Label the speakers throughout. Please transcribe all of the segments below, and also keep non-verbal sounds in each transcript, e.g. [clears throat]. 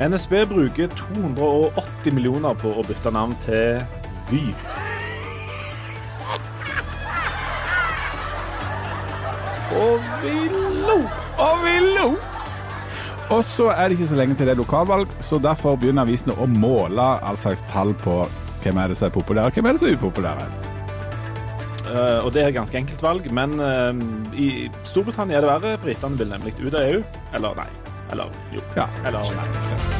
Speaker 1: NSB bruker 280 millioner på å bytte navn til Vy.
Speaker 2: Og vi lo! Og vi lo! Og så er det ikke så lenge til det er lokalvalg, så derfor begynner avisene å måle all slags tall på hvem er det som er populære, hvem er det som er upopulære.
Speaker 1: Uh, og det er et ganske enkelt valg, men uh, i Storbritannia er det verre. Britene vil nemlig ut av EU. Eller nei. Eller jo.
Speaker 2: Ja.
Speaker 1: Eller nei.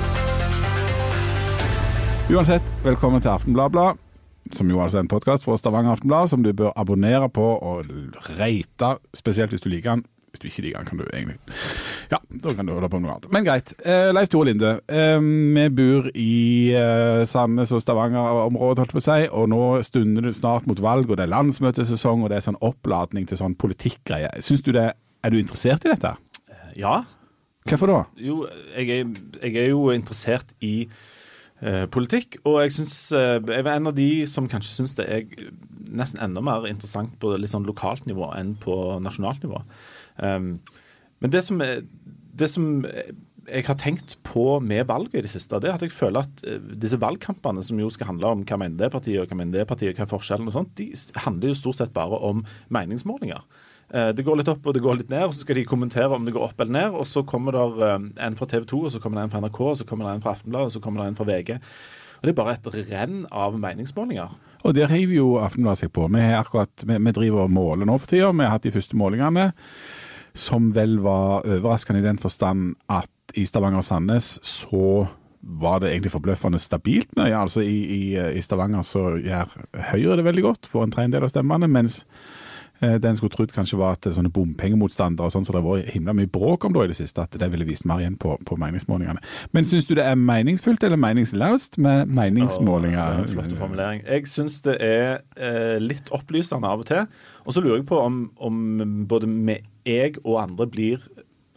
Speaker 2: Uansett, velkommen til Aftenbladblad, som jo altså er en podkast fra Stavanger Aftenblad, som du bør abonnere på og rate, spesielt hvis du liker den. Hvis du ikke liker den, kan du egentlig Ja, da kan du holde på noe annet. Men greit. Eh, Leif Tore Linde, eh, vi bor i eh, Sandnes og Stavanger-området, holdt på å si, og nå stunder det snart mot valg, og det er landsmøtesesong, og det er sånn oppladning til sånn politikkgreie. Syns du det Er du interessert i dette?
Speaker 1: Ja.
Speaker 2: Hvorfor da?
Speaker 1: Jo, jeg er, jeg er jo interessert i politikk, og jeg syns eh, Jeg er en av de som kanskje syns det er nesten enda mer interessant på litt sånn lokalt nivå enn på nasjonalt nivå. Um, men det som, det som jeg har tenkt på med valget i det siste, det er at jeg føler at eh, disse valgkampene, som jo skal handle om hva mener det partiet, og hva mener det partiet, hva er forskjellen og sånt, de handler jo stort sett bare om meningsmålinger. Eh, Det går litt opp og det går litt ned, og så skal de kommentere om det går opp eller ned. Og så kommer det eh, en fra TV 2, og så kommer det en fra NRK, og så kommer det en fra Aftenbladet, og så kommer det en fra VG. Og Det er bare et renn av meningsmålinger.
Speaker 2: Og der hiver jo Aftenbladet seg på. Vi, akkurat, vi, vi driver og måler nå for tida. Vi har hatt de første målingene, som vel var overraskende i den forstand at i Stavanger og Sandnes så var det egentlig forbløffende stabilt mye. Altså i, i, I Stavanger så gjør Høyre det veldig godt, får en tredjedel av stemmene, mens det en skulle trodd kanskje var at sånne bompengemotstandere og sånn som det har vært himla mye bråk om da i det siste, at det ville vist mer igjen på, på meningsmålingene. Men syns du det er meningsfullt eller meningsløst med meningsmålinger?
Speaker 1: Åh, Flott formulering. Jeg syns det er eh, litt opplysende av og til. Og så lurer jeg på om, om både jeg og andre blir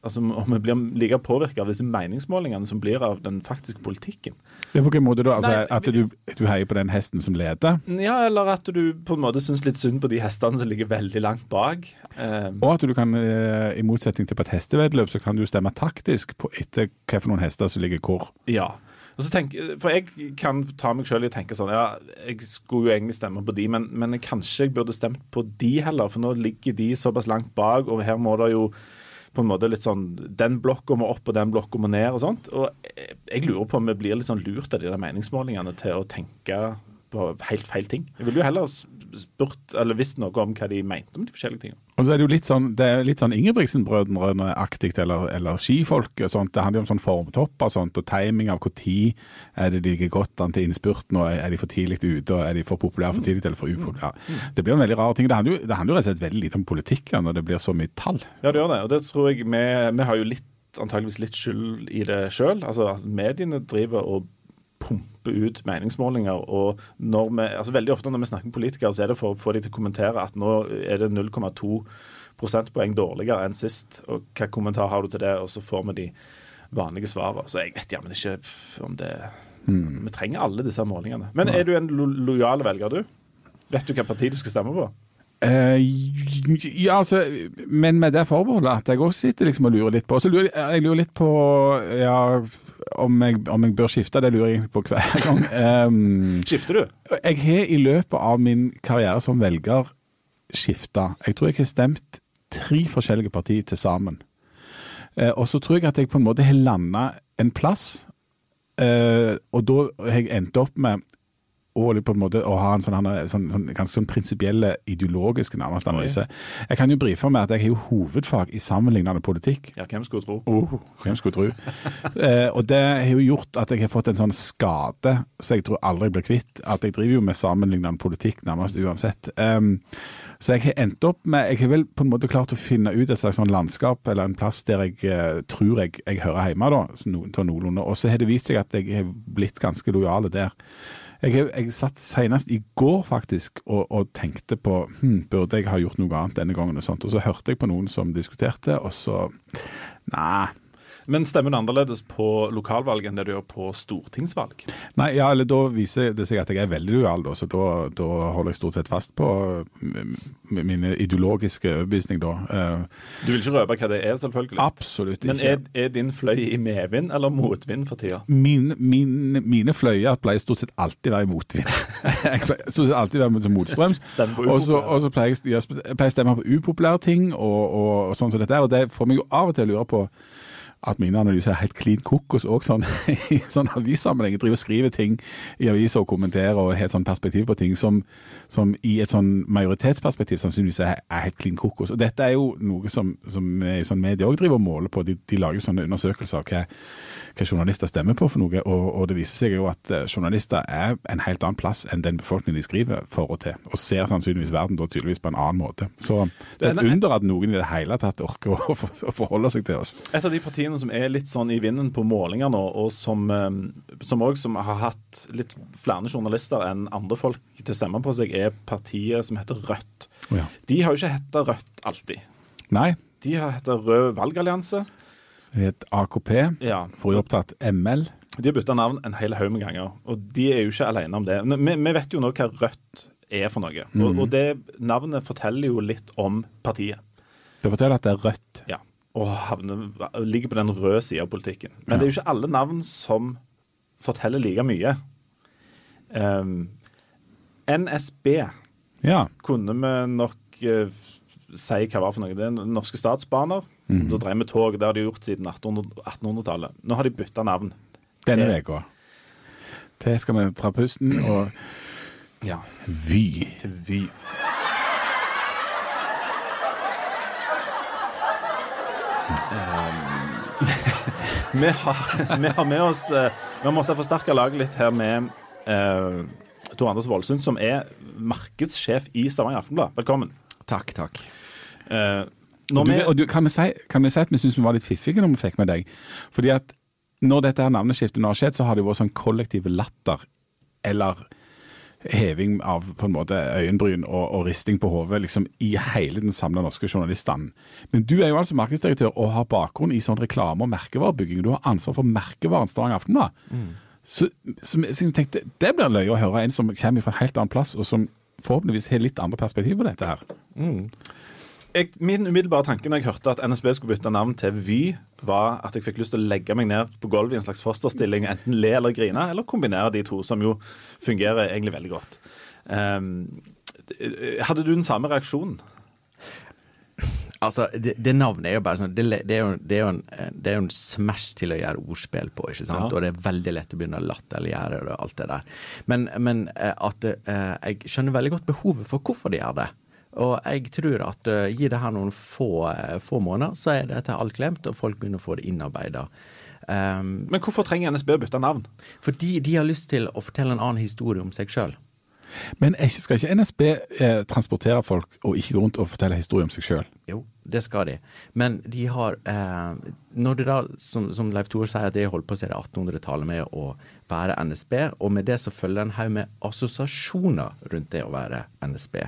Speaker 1: Altså om vi blir like påvirka av disse meningsmålingene som blir av den faktiske politikken.
Speaker 2: Ja, på hvilken måte da? Altså,
Speaker 1: Nei,
Speaker 2: at du, du heier på den hesten som leder,
Speaker 1: Ja, eller at du på en måte syns litt synd på de hestene som ligger veldig langt bak. Eh,
Speaker 2: og at du kan, eh, i motsetning til på et hestevedløp, så kan du stemme taktisk på etter noen hester som ligger hvor.
Speaker 1: Ja. Tenk, for jeg kan ta meg sjøl i å tenke sånn Ja, jeg skulle jo egentlig stemme på de, men, men kanskje jeg burde stemt på de heller, for nå ligger de såpass langt bak, og her må det jo på en måte litt sånn Den blokka må opp, og den blokka må ned, og sånt. Og jeg, jeg lurer på om vi blir litt sånn lurt av de der meningsmålingene til å tenke på helt feil ting. Jeg ville jo heller spurt, eller visst noe om hva de mente om de forskjellige tingene.
Speaker 2: Og så er det jo litt sånn, det er litt sånn Ingebrigtsen-brødrene-aktig, eller, eller skifolk og sånt. Det handler jo om sånn formtopper og sånt, og timing av når er det de ligger godt an til innspurten, og er de for tidlig ute, og er de for populære for tidlig eller for upopulære. Det blir en veldig rar ting. Det handler jo, det handler jo rett og slett veldig lite om politikk når det blir så mye tall.
Speaker 1: Ja, det gjør det. Og det tror jeg vi, vi har jo litt, antageligvis litt skyld i det sjøl. Altså, altså, mediene driver og pumper ut meningsmålinger. Og når vi, altså veldig ofte når vi snakker med politikere, så er det for å få de til å kommentere at nå er det 0,2 prosentpoeng dårligere enn sist. Og hva kommentar har du til det? Og så får vi de vanlige svarene. Så jeg vet jammen ikke om det Vi trenger alle disse målingene. Men er du en lo lojal velger, du? Vet du hvilket parti du skal stemme på?
Speaker 2: Eh, ja, altså, men med det forbeholdet at jeg også sitter liksom og lurer litt på. Så lurer jeg lurer litt på ja, om, jeg, om jeg bør skifte. Det lurer jeg på hver [laughs] gang. Um,
Speaker 1: Skifter du?
Speaker 2: jeg har i løpet av min karriere som velger skifta. Jeg tror jeg har stemt tre forskjellige partier til sammen. Uh, og så tror jeg at jeg på en måte har landa en plass, uh, og da har jeg endt opp med litt på en måte, å ha en sånn, han- sånn, sånn ganske sånn prinsipielle, ideologiske nærmest analyse. Jeg kan jo brife med at jeg har jo hovedfag i sammenlignende politikk.
Speaker 1: Ja, hvem skulle tro?
Speaker 2: Oh, hvem skulle tro? eh, og det har jo gjort at jeg har fått en sånn skade så jeg tror aldri blir kvitt. At jeg driver jo med sammenlignende politikk nærmest uansett. Um, så jeg har endt opp med Jeg har vel på en måte klart å finne ut et slags sånn landskap eller en plass der jeg uh, tror jeg, jeg hører hjemme, da, til noenlunde. Og så har det vist seg at jeg har blitt ganske lojal der. Jeg, jeg satt senest i går faktisk og, og tenkte på hm, burde jeg ha gjort noe annet denne gangen. Og sånt, og så hørte jeg på noen som diskuterte, og så Nei.
Speaker 1: Men stemmer det annerledes på lokalvalg enn det du gjør på stortingsvalg?
Speaker 2: Nei, ja, eller da viser det seg at jeg er veldig lojal, da, så da, da holder jeg stort sett fast på m- m- mine ideologiske overbevisning da. Eh,
Speaker 1: Du vil ikke røpe hva det er, selvfølgelig.
Speaker 2: absolutt
Speaker 1: Men
Speaker 2: ikke.
Speaker 1: er, er din fløy i medvind eller motvind for tida?
Speaker 2: Min, min, mine fløyer pleier stort sett alltid være i motvind. [laughs] jeg pleier stort sett alltid være motstrøms. Og så
Speaker 1: upopulære.
Speaker 2: og så pleier jeg, jeg pleier å stemme på upopulære ting og, og, og sånn som dette. er, Og det får meg jo av og til å lure på at mine analyser er helt klin kokos òg, sånn, [laughs] i sånn avissammenheng. Driver og skriver ting i aviser og kommenterer og har et sånn perspektiv på ting som, som i et sånn majoritetsperspektiv sannsynligvis er, er helt klin kokos. Og dette er jo noe som, som vi i sånn media òg driver og måler på. De, de lager jo sånne undersøkelser av hva, hva journalister stemmer på for noe, og, og det viser seg jo at eh, journalister er en helt annen plass enn den befolkningen de skriver for og til, og ser sannsynligvis verden da tydeligvis på en annen måte. Så det er et
Speaker 1: er-
Speaker 2: under at noen i det hele tatt orker å, [laughs] å forholde seg til oss.
Speaker 1: Et av de partiene som er litt sånn i vinden på målinger nå, og som, eh, som også som har hatt litt flere journalister enn andre folk til stemme på seg, er partiet som heter Rødt.
Speaker 2: Oh, ja.
Speaker 1: De har jo ikke hett Rødt alltid.
Speaker 2: Nei,
Speaker 1: De har hett Rød valgallianse.
Speaker 2: Det het AKP,
Speaker 1: Ja.
Speaker 2: jo opptatt ML.
Speaker 1: De har bytta navn en hel haug med ganger, og de er jo ikke alene om det. Men Vi, vi vet jo nå hva Rødt er for noe, og, og det navnet forteller jo litt om partiet.
Speaker 2: Det forteller at det er rødt.
Speaker 1: Ja, og havner, ligger på den røde sida av politikken. Men det er jo ikke alle navn som forteller like mye. Um, NSB
Speaker 2: Ja.
Speaker 1: kunne vi nok uh, si hva var for noe. Det er Norske Statsbaner. Da drev vi tog. Det har de gjort siden 1800 1800-tallet. Nå har de bytta navn.
Speaker 2: Denne uka. Til skal vi dra pusten og
Speaker 1: Ja,
Speaker 2: Vy.
Speaker 1: til Vy. Um, vi, har, vi har med oss eh, Vi har måttet forsterke laget litt her med uh, Tor Anders Voldsund, som er markedssjef i Stavanger Aftenblad. Velkommen.
Speaker 3: Takk, takk.
Speaker 1: Eh,
Speaker 2: Og du, og du, kan, vi si, kan vi si at vi syns vi var litt fiffige når vi fikk med deg? Fordi at når dette her navneskiftet nå har skjedd, så har det jo vært sånn kollektiv latter eller heving av på en måte øyenbryn og, og risting på hodet liksom, i hele den samla norske journaliststanden. Men du er jo altså markedsdirektør og har bakgrunn i sånn reklame- og merkevarebygging. Du har ansvar for merkevaren Stavanger Aftenblad. Så, så, så jeg tenkte, det blir løye å høre en som kommer fra en helt annen plass, og som forhåpentligvis har litt andre perspektiv på dette her.
Speaker 1: Jeg, min umiddelbare tanke når jeg hørte at NSB skulle bytte navn til Vy, var at jeg fikk lyst til å legge meg ned på gulvet i en slags fosterstilling, enten le eller grine, eller kombinere de to, som jo fungerer egentlig veldig godt. Um, hadde du den samme reaksjonen?
Speaker 3: Altså, det, det navnet er jo bare sånn Det, det, er, jo, det, er, jo en, det er jo en smash til å gjøre ordspill på, ikke sant?
Speaker 1: Ja.
Speaker 3: Og det er veldig lett å begynne å latterliggjøre det og alt det der. Men, men eh, at eh, jeg skjønner veldig godt behovet for hvorfor de gjør det. Og jeg tror at uh, gi det her noen få, eh, få måneder, så er dette alt glemt, og folk begynner å få det innarbeida. Um,
Speaker 1: Men hvorfor trenger NSB å bytte navn?
Speaker 3: fordi de har lyst til å fortelle en annen historie om seg sjøl.
Speaker 2: Men skal ikke NSB eh, transportere folk og ikke gå rundt og fortelle historier om seg sjøl?
Speaker 3: Jo, det skal de. Men de har eh, Når det da, som, som Leif Tore sier, at de holdt på siden 1800-tallet med å være NSB, og med det så følger en haug med assosiasjoner rundt det å være NSB.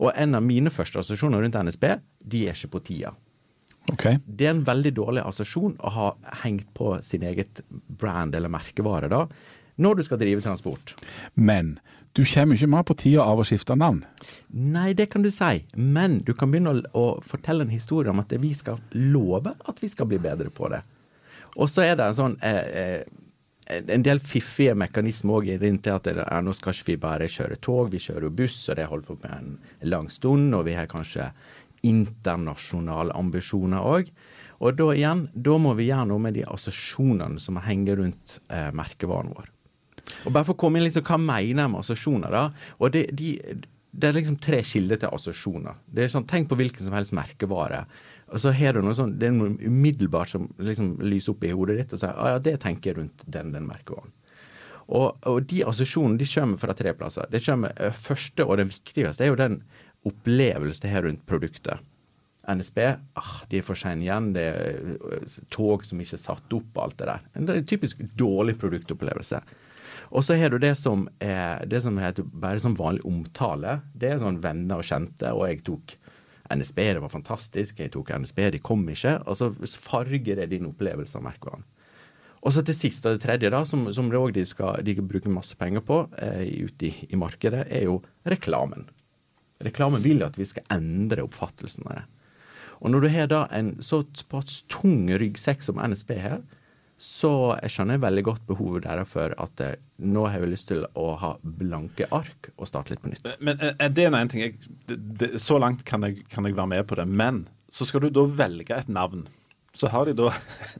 Speaker 3: Og en av mine første assosiasjoner rundt NSB, de er ikke på tida.
Speaker 2: Okay.
Speaker 3: Det er en veldig dårlig assosiasjon å ha hengt på sin eget brand eller merkevare da, når du skal drive transport.
Speaker 2: Men du kommer ikke mer på tida av å skifte navn.
Speaker 3: Nei, det kan du si, men du kan begynne å, fortelle en historie om at vi skal love at vi skal bli bedre på det. Og så er det en sånn eh, eh, en del fiffige mekanismer òg rundt det at det er, nå skal ikke vi bare kjøre tog, vi kjører buss, og det holder på med en lang stund, og vi har kanskje internasjonale ambisjoner òg. Og da igjen, da må vi gjøre noe med de assosiasjonene som henger rundt eh, merkevaren vår. Og bare for å komme inn liksom, Hva mener jeg med assosiasjoner, da? Og det, de, det er liksom tre kilder til assosiasjoner. Det er sånn, Tenk på hvilken som helst merkevare. Og så har du noe sånn, Det er noe umiddelbart som liksom lyser opp i hodet ditt, og sier ah, ja, det tenker jeg rundt den, den merkevaren. Og, og de assosiasjonene de kommer fra tre plasser. Det kommer, eh, Første og den viktigste er jo den opplevelsen det har rundt produktet. NSB ah, de er for sene igjen. Det er eh, tog som ikke er satt opp, og alt det der. Det er en typisk dårlig produktopplevelse. Og så har du det som er det som heter bare sånn vanlig omtale. Det er sånn venner og kjente, og jeg tok NSB, det var fantastisk, jeg tok NSB, de kom ikke. Og så farger det din opplevelse av merkevaren. Og så til sist, og det tredje, da, som, som de, skal, de bruker masse penger på eh, ute i, i, markedet, er jo reklamen. Reklamen vil jo at vi skal endre oppfattelsen av det. Og når du har da en såpass tung ryggsekk som NSB har, så jeg skjønner veldig godt behovet deres for at eh, nå har jeg lyst til å ha blanke ark og starte litt på nytt.
Speaker 1: Men er det er en ting. Jeg, det, det, så langt kan jeg, kan jeg, være med på det. Men så skal du da velge et navn. Så har de da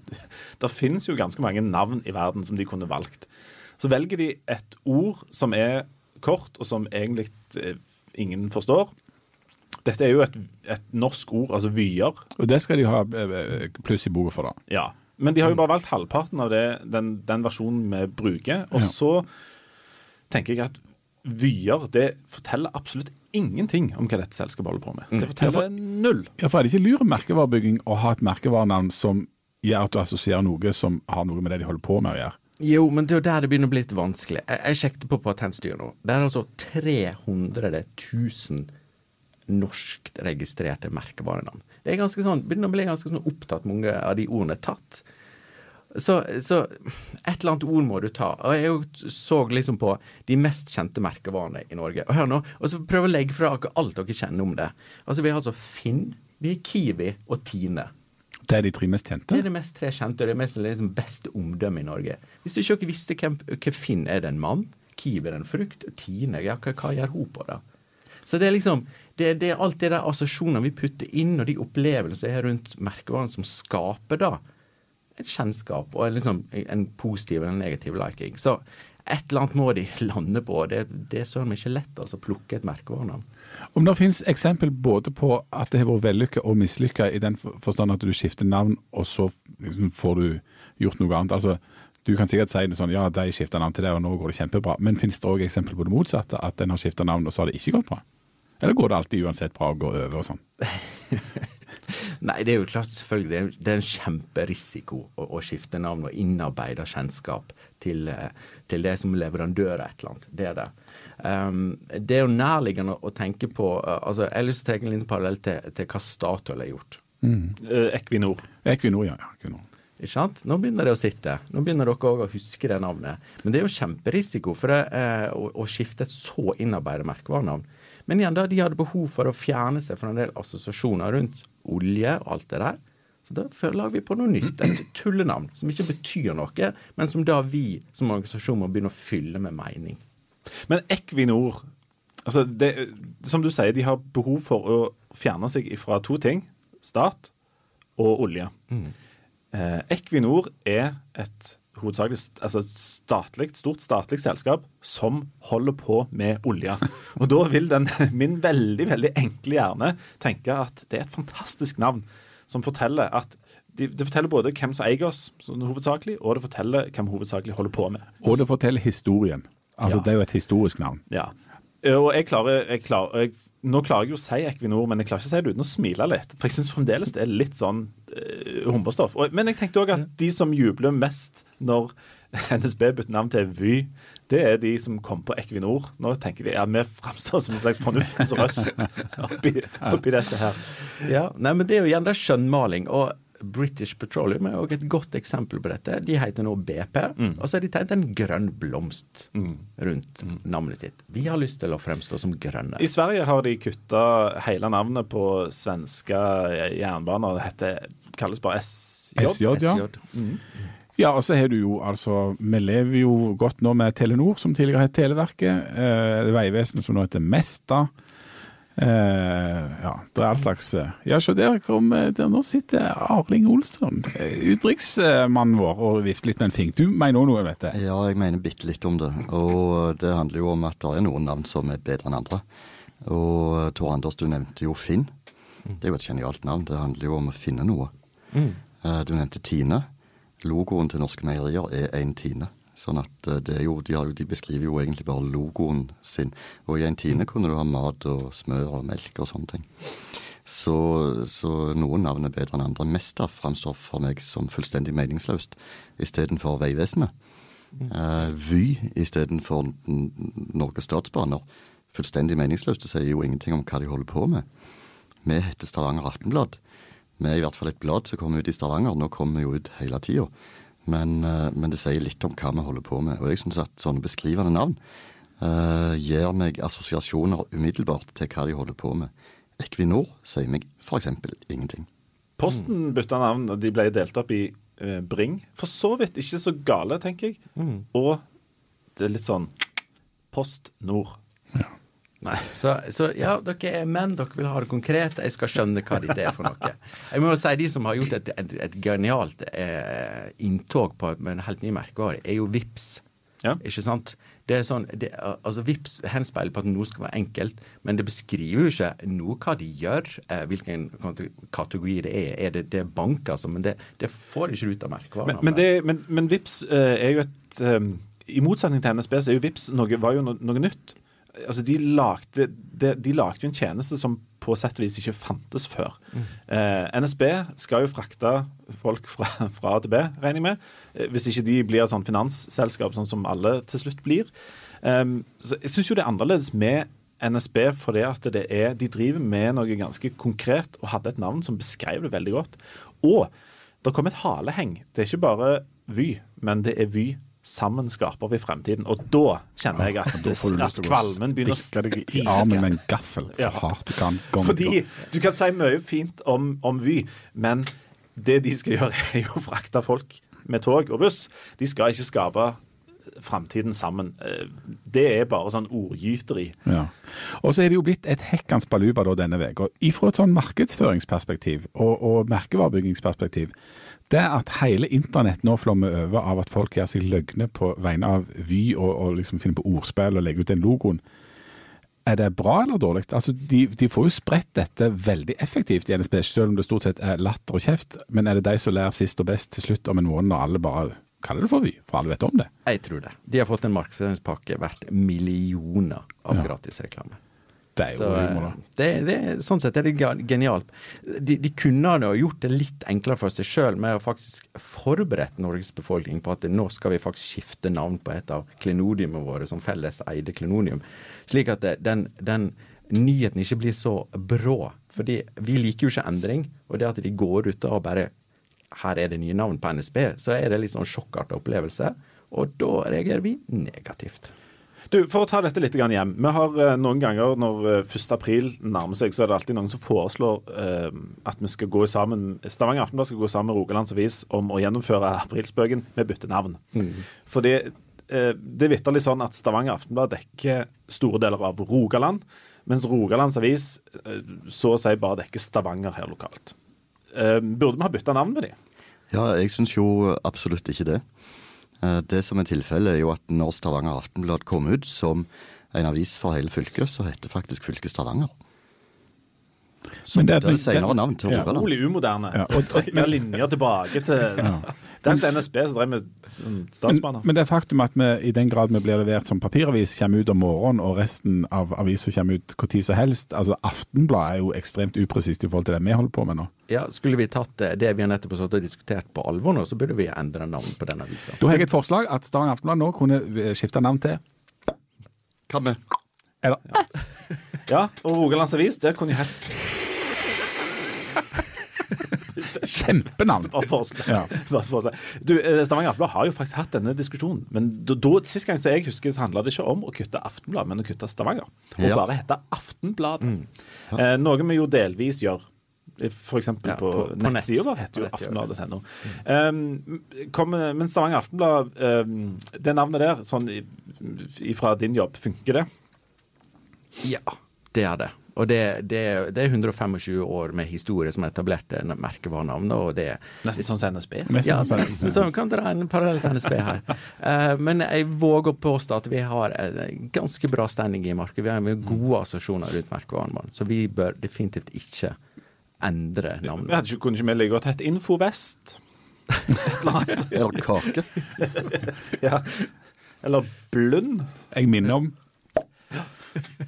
Speaker 1: [laughs] Det finnes jo ganske mange navn i verden som de kunne valgt. Så velger de et ord som er kort, og som egentlig eh, ingen forstår. Dette er jo et, et norsk ord, altså vyer.
Speaker 2: Og det skal de ha eh, pluss i boka for, da.
Speaker 1: Ja. Men de har jo bare valgt halvparten av det, den, den, versjonen vi bruker. Og ja. så tenker jeg at vyer det forteller absolutt ingenting om hva dette selskapet holder på med. Det forteller ja, for, null.
Speaker 2: Ja, for Er det ikke lur merkevarebygging å ha et merkevarenavn som gjør at du assosierer noe som har noe med det de holder på med å gjøre?
Speaker 3: Jo, men det er der det begynner å bli litt vanskelig. Jeg, jeg sjekket på Patentstyret nå. Det er altså 300 000 norskregistrerte merkevarenavn. Det er ganske sånn, begynner å bli ganske sånn opptatt mange av de ordene er tatt. Så, så, et eller annet ord må du ta. Og Jeg så liksom på de mest kjente merkevarene i Norge. Og hør nå, og så prøv å legge fra dere alt dere kjenner om det. Altså Vi har altså Finn, vi har Kiwi og Tine.
Speaker 2: Det er de tre mest kjente?
Speaker 3: Det er de mest tre kjente, og det er mest liksom, beste omdømme i Norge. Hvis du ikke visste hvem, hvem Finn er, det en mann? Kiwi er en frukt? Tine, ja, hva, hva gjør hun på da? Så det er liksom det, det er alt det der assosiasjonene vi putter inn, og de opplevelsene er rundt merkevaren som skaper da et kjennskap og liksom, en positiv eller negativ liking. Så et eller annet må de [laughs] lande på. Det, det er søren meg ikke lett altså, å plukke et merkevarenavn.
Speaker 2: Om det finnes eksempel både på at det har vært vellykka og mislykka i den forstand at du skifter navn, og så liksom, får du gjort noe annet. Altså, du kan sikkert si det sånn, ja, de skifta navn til det, og nå går det kjempebra. Men finnes det òg eksempel på det motsatte, at en har skifta navn, og så har det ikke gått bra? Eller går det alltid uansett bra å gå over og sånn? [laughs]
Speaker 3: Nei, det er jo klart selvfølgelig. Det er, en kjemperisiko å, å, skifte navn og innarbeide kjennskap til, eh, til, det som leverandør av et eller annet. Det er det. Um, det er jo nærliggende å tenke på uh, altså Jeg har lyst til å trekke en liten parallell til, til hva Statoil har gjort.
Speaker 1: Mm. Uh, Equinor.
Speaker 2: Equinor, ja. Equinor.
Speaker 3: Ikke sant? Nå begynner det å sitte. Nå begynner dere òg å huske det navnet. Men det er jo kjemperisiko for det, uh, å, å, skifte et så innarbeidet merkevarenavn. Men igjen, da de hadde behov for å fjerne seg fra en del assosiasjoner rundt olje og alt det der. Så da lager vi på noe nytt, et tullenavn som ikke betyr noe, men som da vi som organisasjon må begynne å fylle med mening.
Speaker 1: Men Equinor, altså det, som du sier, de har behov for å fjerne seg fra to ting. Stat og olje. Mm. Eh, Equinor er et hovedsakelig altså statlig, stort statlig selskap som holder på med olje. [laughs] Og da vil den, min veldig veldig enkle hjerne tenke at det er et fantastisk navn som forteller at det de forteller både hvem som eier oss, sånn hovedsakelig, og det forteller hvem hovedsakelig holder på med.
Speaker 2: Og det forteller historien. Altså, ja. Det er jo et historisk navn.
Speaker 1: Ja. Og jeg klarer, jeg klarer jeg, Nå klarer jeg jo å si Equinor, men jeg klarer ikke å si det uten å smile litt. For jeg syns fremdeles det er litt sånn humperstoff. Men jeg tenkte òg at de som jubler mest når [laughs] NSB bytter navn til Vy, det er de som kom på Equinor. Nå tenker vi ja, vi framstår som en slags fornuftens røst [laughs] oppi, oppi, dette her.
Speaker 3: Ja, nei, men Det er jo igjen det skjønnmaling. og British Petroleum er også et godt eksempel på dette. De heter nå BP, mm. og så har de tegnet en grønn blomst mm. rundt mm. navnet sitt. Vi har lyst til å fremstå som grønne.
Speaker 1: I Sverige har de kutta hele navnet på svenske jernbaner. Det heter, kalles bare SJ.
Speaker 2: SJ, ja. SJ. Mm. Ja, og så har du jo altså Vi lever jo godt nå med Telenor, som tidligere het Televerket. Eh, Vegvesenet, som nå heter Mesta. Eh, ja, det er all slags eh, Ja, se der kom der, Nå sitter Arling Olsson, eh, utenriksmannen vår, og vifter litt med en fing. Du mener òg noe, vet jeg?
Speaker 4: Ja, jeg mener bitte litt om det. Og det handler jo om at det er noen navn som er bedre enn andre. Og Tor Anders, du nevnte jo Finn. Det er jo et genialt navn. Det handler jo om å finne noe. Mm. Du nevnte Tine logoen til norske meierier er en tine. Sånn at eh, det jo, de, har, de, beskriver jo egentlig bare logoen sin. Og i en tine kunne du ha mat og smør og melk og sånne ting. Så, så noen navn er bedre enn andre. Mesta framstår for meg som fullstendig meningsløst istedenfor Vegvesenet. Uh, Vy istedenfor Norges Statsbaner. Fullstendig meningsløst. Det sier jo ingenting om hva de holder på med. Vi heter Stavanger Aftenblad. Vi er i hvert fall et blad som kommer ut i Stavanger. Nå kommer vi jo ut hele tida. Men, eh, men, det sier litt om hva vi holder på med. Og jeg syns at sånne beskrivende navn uh, gir meg assosiasjoner umiddelbart til hva de holder på med. Equinor sier meg f.eks. ingenting.
Speaker 1: Posten bytta navn, og de ble delt opp i uh, Bring. For så vidt ikke så gale, tenker jeg. Mm. Og det er litt sånn Post Nord. Ja.
Speaker 3: Så, så, ja, dere er menn, dere vil ha det konkret. Jeg skal skjønne hva det er for noe. Jeg må si De som har gjort et, et, et genialt eh, inntog på en helt ny merkevare, er jo VIPS. Ja. Ikke sant? Det er sånn, det, altså VIPS henspeiler på at noe skal være enkelt, men det beskriver jo ikke noe hva de gjør, eh, hvilken kategori det er. Er det, det er bank, altså, men det, det får ikke ut av merkevaren.
Speaker 1: Men, men, men, men VIPS eh, er jo et um, I motsetning til NSB så er jo VIPS noe, var jo no, noe nytt altså de lagde, de, de lagde jo en tjeneste som på sett og vis ikke fantes før. Mm. Eh, NSB skal jo frakte folk fra, fra A til B, regner jeg med. Eh, hvis ikke de blir et sånn finansselskap sånn som alle til slutt blir. Um, så jeg syns jo det er annerledes med NSB fordi at det er, de driver med noe ganske konkret og hadde et navn som beskrev det veldig godt. Og det kom et haleheng. Det er ikke bare Vy, men det er Vy Sammen skaper vi fremtiden. Og da kjenner jeg at, at kvalmen begynner å
Speaker 2: stige. deg i armen med en gaffel så ja. hardt du kan.
Speaker 1: Gong, Fordi du kan si mye fint om, om Vy, men det de skal gjøre, [laughs] er jo å frakte folk med tog og buss. De skal ikke skape framtiden sammen. Eh, det er bare sånn ordgyteri.
Speaker 2: Ja. Og så er det jo blitt et hekkans baluba denne uka. Ifra et sånn markedsføringsperspektiv og, og merkevarebyggingsperspektiv det at hele internett nå flommer over av at folk gjør seg løgne på vegne av Vy og, og liksom finner på ordspill og legger ut den logoen, er det bra eller dårlig? Altså, de, de, får jo spredt dette veldig effektivt i NSB, selv om det stort sett er latter og kjeft. Men er det de som lærer sist og best til slutt om en måned, når alle bare kaller det for Vy? For alle vet om det.
Speaker 3: Jeg tror det. De har fått en markedsføringspakke verdt millioner av ja. gratisreklame.
Speaker 2: Det er jo humor, da.
Speaker 3: Eh, det, det, sånn sett er det genialt. De, de kunne ha gjort det litt enklere for seg sjøl med å faktisk forberedt Norges befolkning på at nå skal vi faktisk skifte navn på et av klenodiumene våre som felles eide klenodium. Slik at det, den, den nyheten ikke blir så brå. Fordi vi liker jo ikke endring. Og det at de går ut og bare Her er det nye navn på NSB. Så er det litt sånn sjokkartet opplevelse. Og da reagerer vi negativt.
Speaker 1: Du, For å ta dette litt hjem. Vi har eh, noen ganger når 1. Eh, april nærmer seg, så er det alltid noen som foreslår eh, at vi skal gå sammen Stavanger Aftenblad skal gå sammen med Rogalands Avis om å gjennomføre aprilspøken med byttenavn. Mm. Fordi eh, det er vitterlig sånn at Stavanger Aftenblad dekker store deler av Rogaland, mens Rogalands Avis eh, så å si bare dekker Stavanger her lokalt. Burde vi ha bytta navn med de?
Speaker 4: Ja, jeg syns jo absolutt ikke det. Eh, det som er tilfellet, er jo at når Stavanger Aftenblad kom ut som en avis for hele fylket, så heter faktisk fylket Stavanger. Så men det, det er senere navn til
Speaker 1: Rogaland. Utrolig umoderne. Ja, og, med linjer tilbake til ja. Det er ikke NSB som drev med statsbaner.
Speaker 2: Men, men, det er faktum at vi, i den grad vi blir levert som papiravis, kommer ut om morgenen, og resten av aviser kommer ut når som helst. Altså Aftenbladet er jo ekstremt upresist i forhold til det vi holder på med nå.
Speaker 3: Ja, Skulle vi tatt det vi har nettopp og diskutert på alvor nå, så burde vi endre navn på den avisa.
Speaker 2: Da har jeg et forslag at Stavanger Aftenblad nå kunne skifte navn til
Speaker 4: med?
Speaker 2: Eller
Speaker 1: Ja, ja og Rogalands Avis, der kunne jo hett
Speaker 2: Kjempenavn!
Speaker 1: Ja. Du, eh, Stavanger Aftenblad har jo faktisk hatt denne diskusjonen. Men da, Sist gang så jeg husker, så handla det ikke om å kutte Aftenblad, men å kutte Stavanger. Og ja. bare hete Aftenbladet. Mm. Ja. Eh, noe vi jo delvis gjør. F.eks. Ja, på, på, på nettsida vår heter jo aftenbladet.no. Um, men Stavanger Aftenblad, um, det navnet der, sånn fra din jobb, funker det?
Speaker 3: Ja, det er det. Og det, det, det, er 125 år med historie som etablerte merkevarenavnet. og det
Speaker 1: Nesten sånn som NSB?
Speaker 3: Ja, nesten sånn. Kan dra en parallell til NSB her. Uh, men jeg våger å påstå at vi har en ganske bra standing i markedet. Vi har gode assosiasjoner rundt merkevaren. Så vi bør definitivt ikke endre navnet.
Speaker 1: Vi hadde ikke, kunne ikke vi like godt hett Infovest?
Speaker 4: eller [laughs] Kake.
Speaker 1: ja. Eller Blund.
Speaker 2: Jeg minner om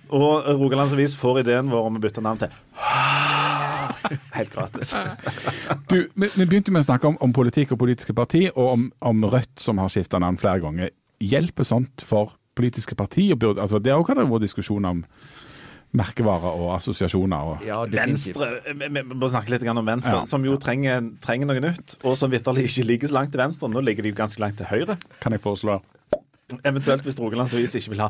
Speaker 1: og Rogalands Avis får ideen vår om å bytte navn til [sighs] Helt gratis.
Speaker 2: du, vi, vi, begynte med å snakke om, om politikk og politiske parti, og om, om Rødt som har skifta navn flere ganger. Hjelper sånt for politiske partier? Altså, det har også vært diskusjon om merkevarer og assosiasjoner. Og,
Speaker 3: Ja.
Speaker 1: Venstre, vi vi må snakke litt om Venstre,
Speaker 2: Ja.
Speaker 1: som jo trenger, trenger noe nytt. Og som vitterlig ikke ligger så langt til venstre. Nå ligger de jo ganske langt til høyre.
Speaker 2: kan jeg foreslå.
Speaker 1: Eventuelt hvis Rogalands Avis ikke vil ha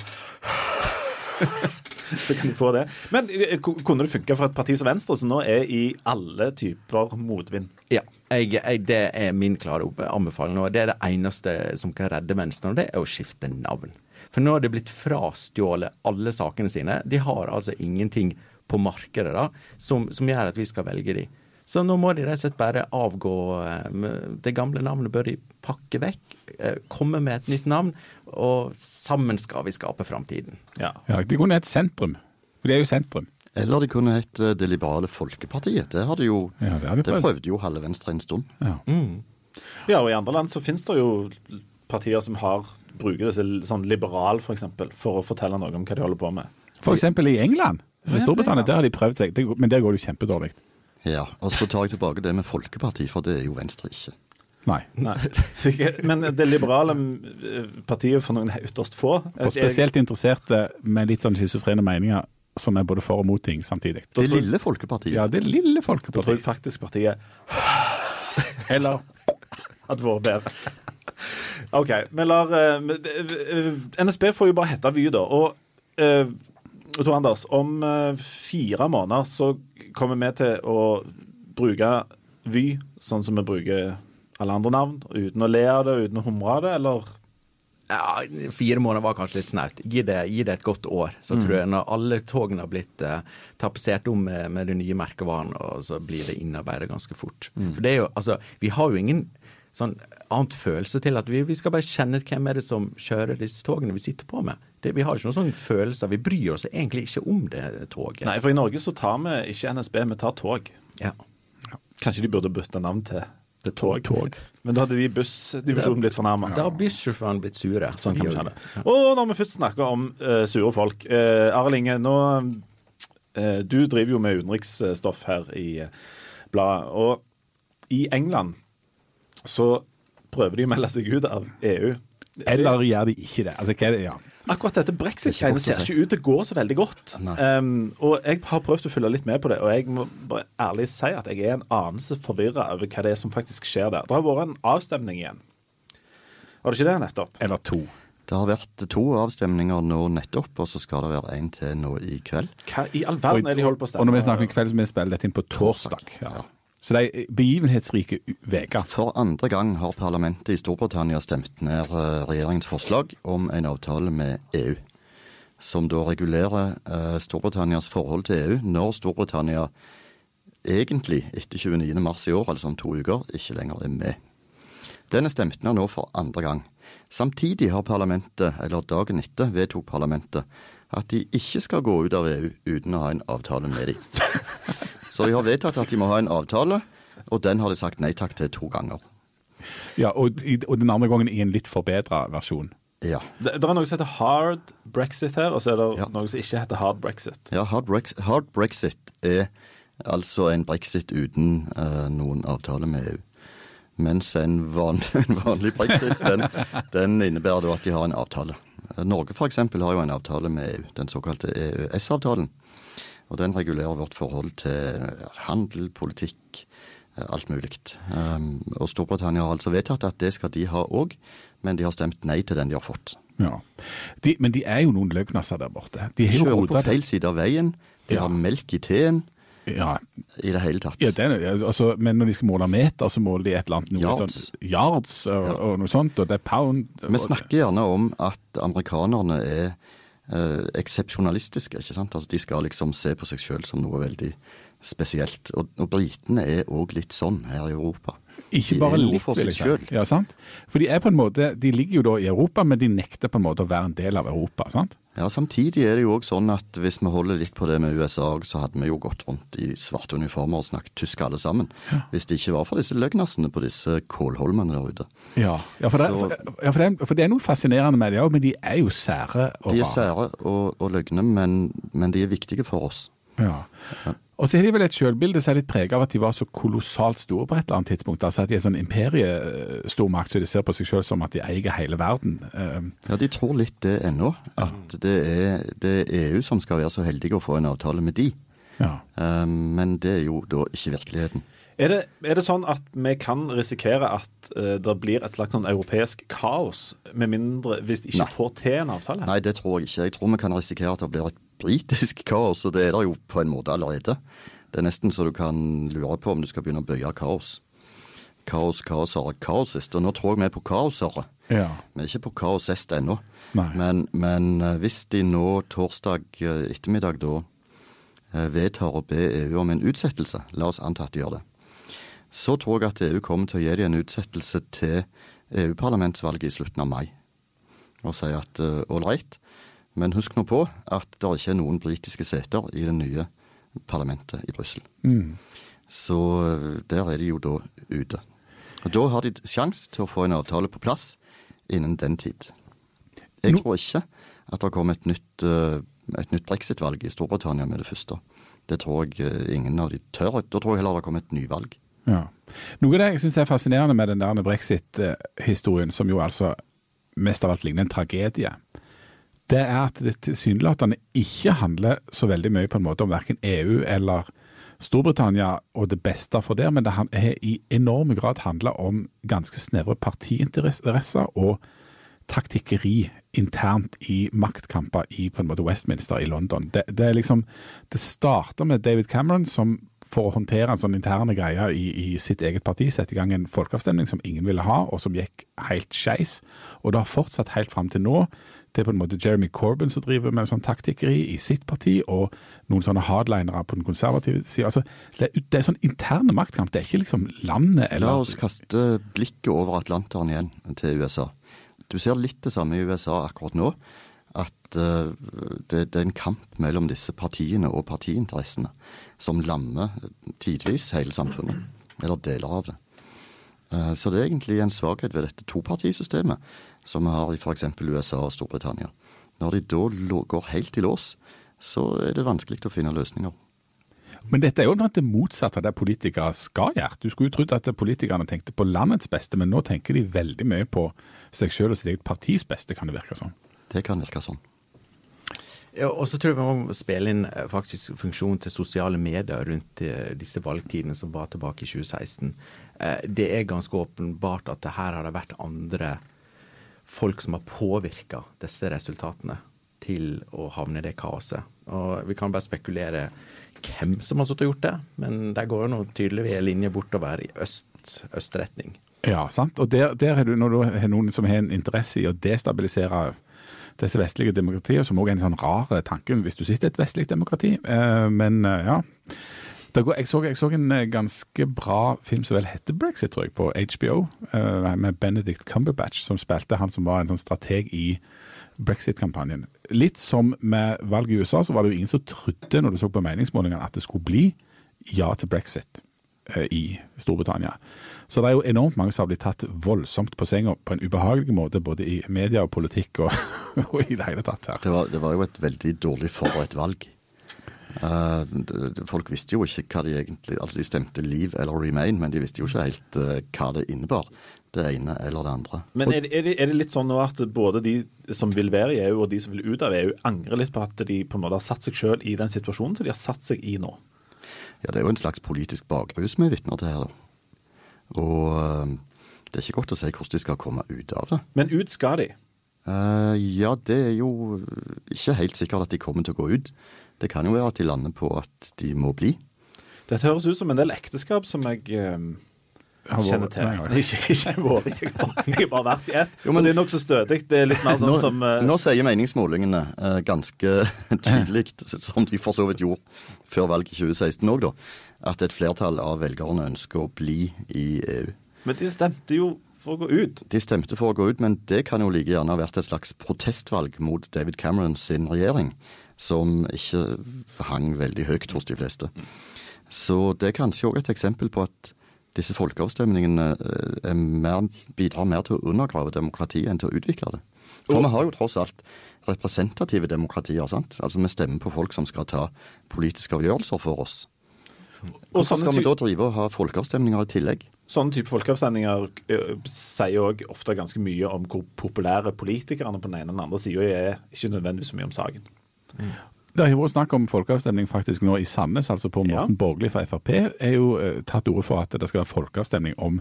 Speaker 1: [laughs] Så kan de få det. Men eh, kunne det funka for et parti som Venstre, som nå er i alle typer motvind?
Speaker 3: Ja, jeg, jeg, det er min klare anbefaling. Og det er det eneste som kan redde Venstre, og det er å skifte navn. For nå har det blitt frastjålet alle sakene sine. De har altså ingenting på markedet da, som, som gjør at vi skal velge de. Så nå må de rett og slett bare avgå eh, Det gamle navnet bør de pakke vekk, eh, komme med et nytt navn, og sammen skal vi skape framtiden.
Speaker 1: Ja.
Speaker 2: Ja, de kunne hett Sentrum, for det er jo sentrum.
Speaker 4: Eller de kunne hett eh, Det liberale folkepartiet. Det, har de jo,
Speaker 2: Ja, det de
Speaker 4: det prøvde jo halve Venstre en stund.
Speaker 2: Ja.
Speaker 1: ja, og i andre land så finnes det jo partier som har bruker disse sånn liberal, for eksempel, for å fortelle noe om hva de holder på med.
Speaker 2: For eksempel i England. I Storbritannia der har de prøvd seg, men der går det jo kjempedårlig.
Speaker 4: Ja, Og så tar jeg tilbake det med folkeparti, for det er jo Venstre ikke.
Speaker 2: Nei.
Speaker 1: Nei. [laughs] Men det liberale eh, partiet for noen ytterst få
Speaker 2: For spesielt interesserte med litt sånn schizofrene meninger som er både for og mot ting samtidig.
Speaker 4: Det
Speaker 1: tror-
Speaker 4: lille folkepartiet.
Speaker 2: Ja, det lille folkepartiet.
Speaker 1: Da tror jeg faktisk partiet [laughs] Eller at vært bedre. OK. Vi lar uh, NSB får jo bare hete Vy, da. Og uh, Tor Anders, om eh, fire måneder så kommer vi til å bruke Vy sånn som vi bruker alle andre navn, uten å le av det, uten å humre av det, eller?
Speaker 3: Ja, Fire måneder var kanskje litt snaut. Gi, det- gi det et godt år, så tror jeg når alle togene har blitt eh, tapetsert om med, med den nye merkevaren, og så blir det innarbeidet ganske fort. For det er jo, altså, Vi har jo ingen sånn annet følelse til at vi, vi skal bare kjenne hvem er det som kjører disse togene vi sitter på med. Det, vi har ikke noen sånn følelser. Vi bryr oss egentlig ikke om det toget.
Speaker 1: Nei, for i Norge så tar vi ikke NSB, vi tar tog.
Speaker 3: Ja.
Speaker 1: Kanskje de burde bytte navn til, det tog.
Speaker 2: Tog.
Speaker 1: Men da hadde de bussdivisjonen blitt fornærma.
Speaker 3: Da har bussjåførene blitt sure.
Speaker 1: Sånn kan vi
Speaker 3: kjenne.
Speaker 1: Og når vi først snakker om uh, sure folk uh, Arild Inge, nå uh, Du driver jo med utenriksstoff her i uh, bladet. Og i England så prøver de å melde seg ut av EU.
Speaker 2: Eller gjør de ikke det? Altså, hva er det? Ja.
Speaker 1: Akkurat dette
Speaker 4: Det
Speaker 1: brexit-greiene ser ikke ut til å gå så veldig godt. Um, og jeg har prøvd å følge litt med på det, og jeg må bare ærlig si at jeg er en anelse forvirra over hva det er som faktisk skjer der. Det har vært en avstemning igjen. Var det ikke det, nettopp?
Speaker 2: Eller to.
Speaker 4: Det har vært to avstemninger nå nettopp, og så skal det være en til nå i kveld.
Speaker 1: Hva i all verden er det de holder på å stemme?
Speaker 2: Og når vi snakker om kveld, så vi spiller dette inn på torsdag. Ja. Så det er begivenhetsrike uker.
Speaker 4: For andre gang har parlamentet i Storbritannia stemt ned eh, regjeringens forslag om en avtale med EU. Som da regulerer eh, Storbritannias forhold til EU når Storbritannia egentlig etter 29. mars i år, altså om to uker, ikke lenger er med. Den er stemt ned nå for andre gang. Samtidig har parlamentet, eller dagen etter, vedtok parlamentet at de ikke skal gå ut av EU uten å ha en avtale med dem. [laughs] Så de har vedtatt at de må ha en avtale, og den har de sagt nei takk til to ganger.
Speaker 2: Ja, og, i- og den andre gangen i en litt forbedra versjon.
Speaker 4: Ja.
Speaker 1: Det, det er noe som heter hard brexit her, og så er det
Speaker 4: Ja.
Speaker 1: noe som ikke heter hard brexit.
Speaker 4: ja hard, brex hard brexit er altså en brexit uten uh, noen avtale med EU. Mens en, vanlig, [laughs] en vanlig brexit, den, den innebærer da at de har en avtale. Norge f.eks. har jo en avtale med EU, den såkalte EØS-avtalen. Og den regulerer vårt forhold til eh, handel, politikk, eh, alt mulig. Um, og Storbritannia har altså vedtatt at det skal de ha òg, men de har stemt nei til den de har fått.
Speaker 2: Ja. De, men de er jo noen løgnasser der borte. De
Speaker 4: De kjører på feil side av veien, de
Speaker 2: Ja.
Speaker 4: har melk i teen.
Speaker 2: Ja,
Speaker 4: I det hele tatt.
Speaker 2: ja, det er, altså, men når de skal måle meter, så måler de et eller annet
Speaker 4: Yards.
Speaker 2: sånn yards og,
Speaker 4: Ja.
Speaker 2: og noe sånt, og det er pound.
Speaker 4: Vi snakker gjerne om at amerikanerne er eh, eksepsjonalistiske. ikke sant? Altså, De skal liksom se på seg sjøl som noe veldig spesielt. Og, og britene er òg litt sånn her i Europa.
Speaker 2: Ikke
Speaker 4: De
Speaker 2: bare litt, vil jeg si. Ja, sant? For de er på en måte, de ligger jo da i Europa, men de nekter på en måte å være en del av Europa. sant?
Speaker 4: Ja, Samtidig er det jo òg sånn at hvis vi holder litt på det med USA, så hadde vi jo gått rundt i svarte uniformer og snakket tysk alle sammen. Hvis det ikke var for disse løgnassene på disse kålholmene der ute.
Speaker 2: Ja, ja, for, det,
Speaker 4: Så-
Speaker 2: for, ja for, det, for det er noe fascinerende med det òg, men de er jo sære. og
Speaker 4: De er sære og, og løgne, men, men de er viktige for oss.
Speaker 2: Ja. Og så har de vel et sjølbilde som er litt preget av at de var så kolossalt store på et eller annet tidspunkt. Altså at de er sånn imperiestormakt, så de ser på seg selv som at de eier hele verden. Eh,
Speaker 4: Ja, de tror litt det ennå. At det er, det er EU som skal være så heldige å få en avtale med de.
Speaker 2: ja.
Speaker 4: Eh, Men det er jo da ikke virkeligheten.
Speaker 1: Er det, er det sånn at vi kan risikere at uh, det blir et slags sånn europeisk kaos, med mindre hvis de ikke
Speaker 4: Nei.
Speaker 1: får til en avtale?
Speaker 4: Nei, det tror jeg ikke. Jeg tror vi kan risikere at det blir et britisk kaos, og det er det jo på en måte allerede. Det er nesten så du kan lure på om du skal begynne å bøye kaos. Kaos, kaosere, kaosist. Og nå tror jeg vi er på kaosere.
Speaker 2: ja.
Speaker 4: Vi er ikke på kaosest ennå. Men, men eh, hvis de nå torsdag eh, ettermiddag da eh, vedtar å be EU om en utsettelse, la oss anta at de gjør det, så tror jeg at EU kommer til å gi dem en utsettelse til EU-parlamentsvalget i slutten av mai. Og si at ålreit, right, men husk nå på at det ikke er noen britiske seter i det nye parlamentet i Brussel.
Speaker 2: Mm.
Speaker 4: Så eh, der er de jo da ute. Og Da har de sjanse til å få en avtale på plass innen den tid. Jeg
Speaker 2: no.
Speaker 4: tror ikke at det kommer et nytt, eh, et nytt brexit-valg i Storbritannia med det første. Det tror jeg eh, ingen av de tør. Da tror jeg heller det kommer et nyvalg.
Speaker 2: Ja. Noe av det jeg syns er fascinerende med den der brexit-historien, som jo altså mest av alt ligner en tragedie, det er at det tilsynelatende ikke handler så veldig mye på en måte om verken EU eller Storbritannia og det beste for det, men det har i enorm grad handla om ganske snevre partiinteresser og taktikkeri internt i maktkamper i på en måte Westminster i London. Det, det liksom, det starter med David Cameron som for å håndtere en sånn interne greie i, i sitt eget parti, sette i gang en folkeavstemning som ingen ville ha, og som gikk helt skeis. Og det har fortsatt helt fram til nå. Det er på en måte Jeremy Corbyn som driver med sånn taktikkeri i sitt parti, og noen sånne hardlinere på den konservative sida. Altså, det, er- det er sånn interne maktkamp. Det er ikke liksom landet eller
Speaker 4: La oss kaste blikket over Atlanteren igjen til USA. Du ser litt det samme i USA akkurat nå. At uh, det, det er en kamp mellom disse partiene og partiinteressene som lammer tidvis hele samfunnet. Eller deler av det. Uh, Så det er egentlig en svakhet ved dette topartisystemet som vi har i f.eks. USA og Storbritannia. Når de da går helt i lås, så er det vanskelig å finne løsninger.
Speaker 2: Men dette er jo det motsatte av det politikere skal gjøre. Du skulle jo trodd at politikerne tenkte på landets beste, men nå tenker de veldig mye på seg selv og sitt eget partis beste, kan det virke som.
Speaker 4: Det kan virke sånn.
Speaker 3: Ja, og så tror jeg vi må spille inn eh, faktisk funksjonen til sosiale medier rundt eh, disse valgtidene som var tilbake i 2016. Eh, Det er ganske åpenbart at det her har det vært andre folk som har påvirka disse resultatene til å havne i det kaoset. Og vi kan bare spekulere hvem som har sittet og gjort det, men der går nå tydelig en linje bortover i øst, østretning.
Speaker 2: Ja, sant. Og der, der er du, når du har noen som har en interesse i å destabilisere disse vestlige demokratiene, som også er en sånn rar tanke hvis du sitter i et vestlig demokrati. Eh, men eh, ja. Går, jeg, så, jeg så en eh, ganske bra film som vel heter Brexit, tror jeg, på HBO, eh, med Benedict Cumberbatch, som spilte han som var en sånn strateg i brexit-kampanjen. Litt som med valget i USA, så var det jo ingen som trodde når du så på meningsmålingene at det skulle bli ja til brexit eh, i Storbritannia. Så det er jo enormt mange som har blitt tatt voldsomt på senga på en ubehagelig måte, både i media og politikk og, [laughs] og i det hele tatt her.
Speaker 4: Det var, det var jo et veldig dårlig forberedt valg. Eh, folk visste jo ikke hva de egentlig Altså, de stemte Leave eller Remain, men de visste jo ikke helt eh, hva det innebar. Det ene eller det andre.
Speaker 1: Men er det, er, det, er det litt sånn nå at både de som vil være i EU og de som vil ut av EU, angrer litt på at de på en måte har satt seg sjøl i den situasjonen som de har satt seg i nå?
Speaker 4: Ja, det er jo en slags politisk bakrus vi er vitner til her. da. Og eh, det er ikke godt å si hvordan de skal komme ut av det.
Speaker 1: Men ut skal de.
Speaker 4: Uh, ja, det er jo ikke helt sikkert at de kommer til å gå ut. Det kan jo være at de lander på at de må bli.
Speaker 1: Dette høres ut som en del ekteskap som jeg
Speaker 2: um,
Speaker 1: kjenner til.
Speaker 2: Nei.
Speaker 1: Ikke, ikke i, jeg har- jeg har bare vært i ett.
Speaker 4: Jo, men-
Speaker 1: og det er nokså stødig. Det er litt mer sånn
Speaker 4: Nå,
Speaker 1: som uh,
Speaker 4: nå sier meningsmålingene uh, ganske [laughs] tydelig, som de for så vidt gjorde før valget i 2016 òg, da, at et flertall av velgerne ønsker å bli i EU.
Speaker 1: Men de stemte jo for å gå ut.
Speaker 4: De stemte for å gå ut, men det kan jo like gjerne ha vært et slags protestvalg mot David Cameron sin regjering, som ikke hang veldig høyt hos de fleste. Så det er kanskje òg et eksempel på at disse folkeavstemningene eh, er mer, bidrar mer til å undergrave demokratiet enn til å utvikle det. For vi har jo tross alt representative demokratier, sant? Altså vi stemmer på folk som skal ta politiske avgjørelser for oss. Hvorfor skal vi da drive og ha folkeavstemninger i tillegg?
Speaker 1: sånne type folkeavstemninger eh, sier òg ofte ganske mye om hvor populære politikerne på den ene og den andre sida er, ikke nødvendigvis så mye om saken.
Speaker 2: Det har jo vært snakk om folkeavstemning faktisk nå i Sandnes, altså på
Speaker 1: Ja.
Speaker 2: Morten Borgli fra Frp. er jo eh, tatt til orde for at det skal være folkeavstemning om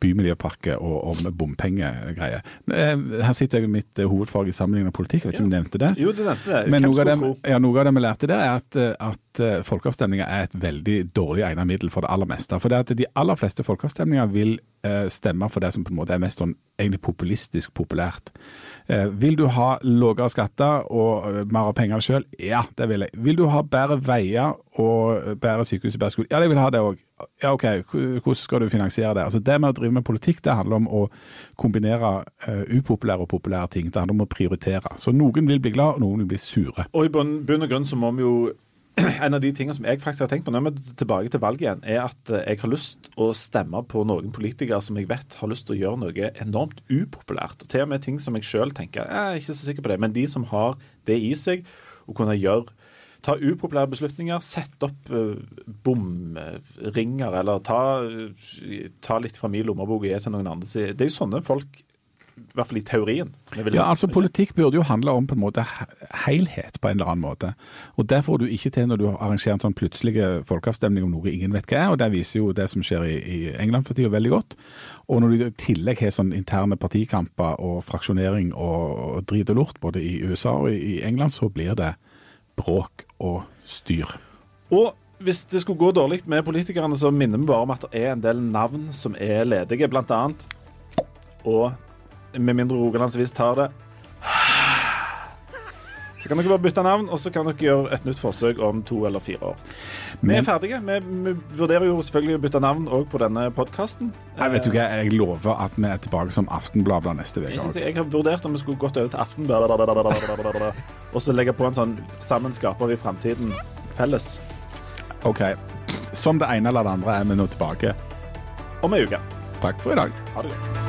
Speaker 2: bymiljøpakke og om bompengegreier. Eh, her sitter jeg med mitt eh, hovedfag i sammenligning med politikk, jeg vet ikke om du nevnte det.
Speaker 1: Jo, du nevnte det.
Speaker 2: Men noe av, det, ja, noe av det vi lærte der, er at, eh, eh, folkeavstemninger er et veldig dårlig egnet middel for det aller meste. For det at de aller fleste folkeavstemninger vil eh, stemme for det som på en måte er mest sånn egentlig populistisk populært. Eh, vil du ha lavere skatter og mer penger sjøl? Ja, det vil jeg. Vil du ha bedre veier og bedre sykehus og bedre skole? Ja, jeg vil ha det òg. Ja, OK, hvordan skal du finansiere det? Altså, Det med å drive med politikk, det handler om å kombinere upopulære og populære ting. Det handler om å prioritere. Så noen vil bli glad, og noen vil bli sure.
Speaker 1: Og i bunn og grunn så må vi jo [clears throat] En av de tingene som jeg faktisk har tenkt på når vi er tilbake til valget igjen, er at eh, jeg har lyst å stemme på noen politikere som jeg vet har lyst til å gjøre noe enormt upopulært. Til og med ting som jeg sjøl tenker jeg er ikke så sikker på det, men de som har det i seg, å kunne gjøre Ta upopulære beslutninger, sette opp uh, bomringer, eller ta, uh, ta litt fra min lommebok og gi til noen andre. Det er jo sånne folk, i hvert fall i teorien.
Speaker 2: Ja, altså Politikk burde jo handle om på en måte helhet på en eller annen måte. Og Det får du ikke til når du arrangerer en sånn plutselig folkeavstemning om noe ingen vet hva er. og Det viser jo det som skjer i, i England for tida veldig godt. Og når du i tillegg har sånn interne partikamper og fraksjonering og, og drit og lort både i USA og i, England, så blir det bråk og styr.
Speaker 1: Og hvis det skulle gå dårlig med politikerne, så minner vi bare om at det er en del navn som er ledige, annet. Og med mindre Rogalandsvis tar det Så kan dere bare bytte navn, og så kan dere gjøre et nytt forsøk om to eller fire år. Vi er ferdige. Vi, vi vurderer jo selvfølgelig å bytte navn òg på denne podkasten.
Speaker 2: Jeg vet jeg lover at vi er tilbake som Aftenbladet neste uke.
Speaker 1: Jeg, jeg har vurdert om vi skulle gått over til Aftenbladet [laughs] og så legge på en sånn 'Sammen skaper vi framtiden' felles
Speaker 2: OK. Som det ene eller det andre er vi nå tilbake.
Speaker 1: om ei uke.
Speaker 2: Takk for i dag.
Speaker 1: Ha det godt.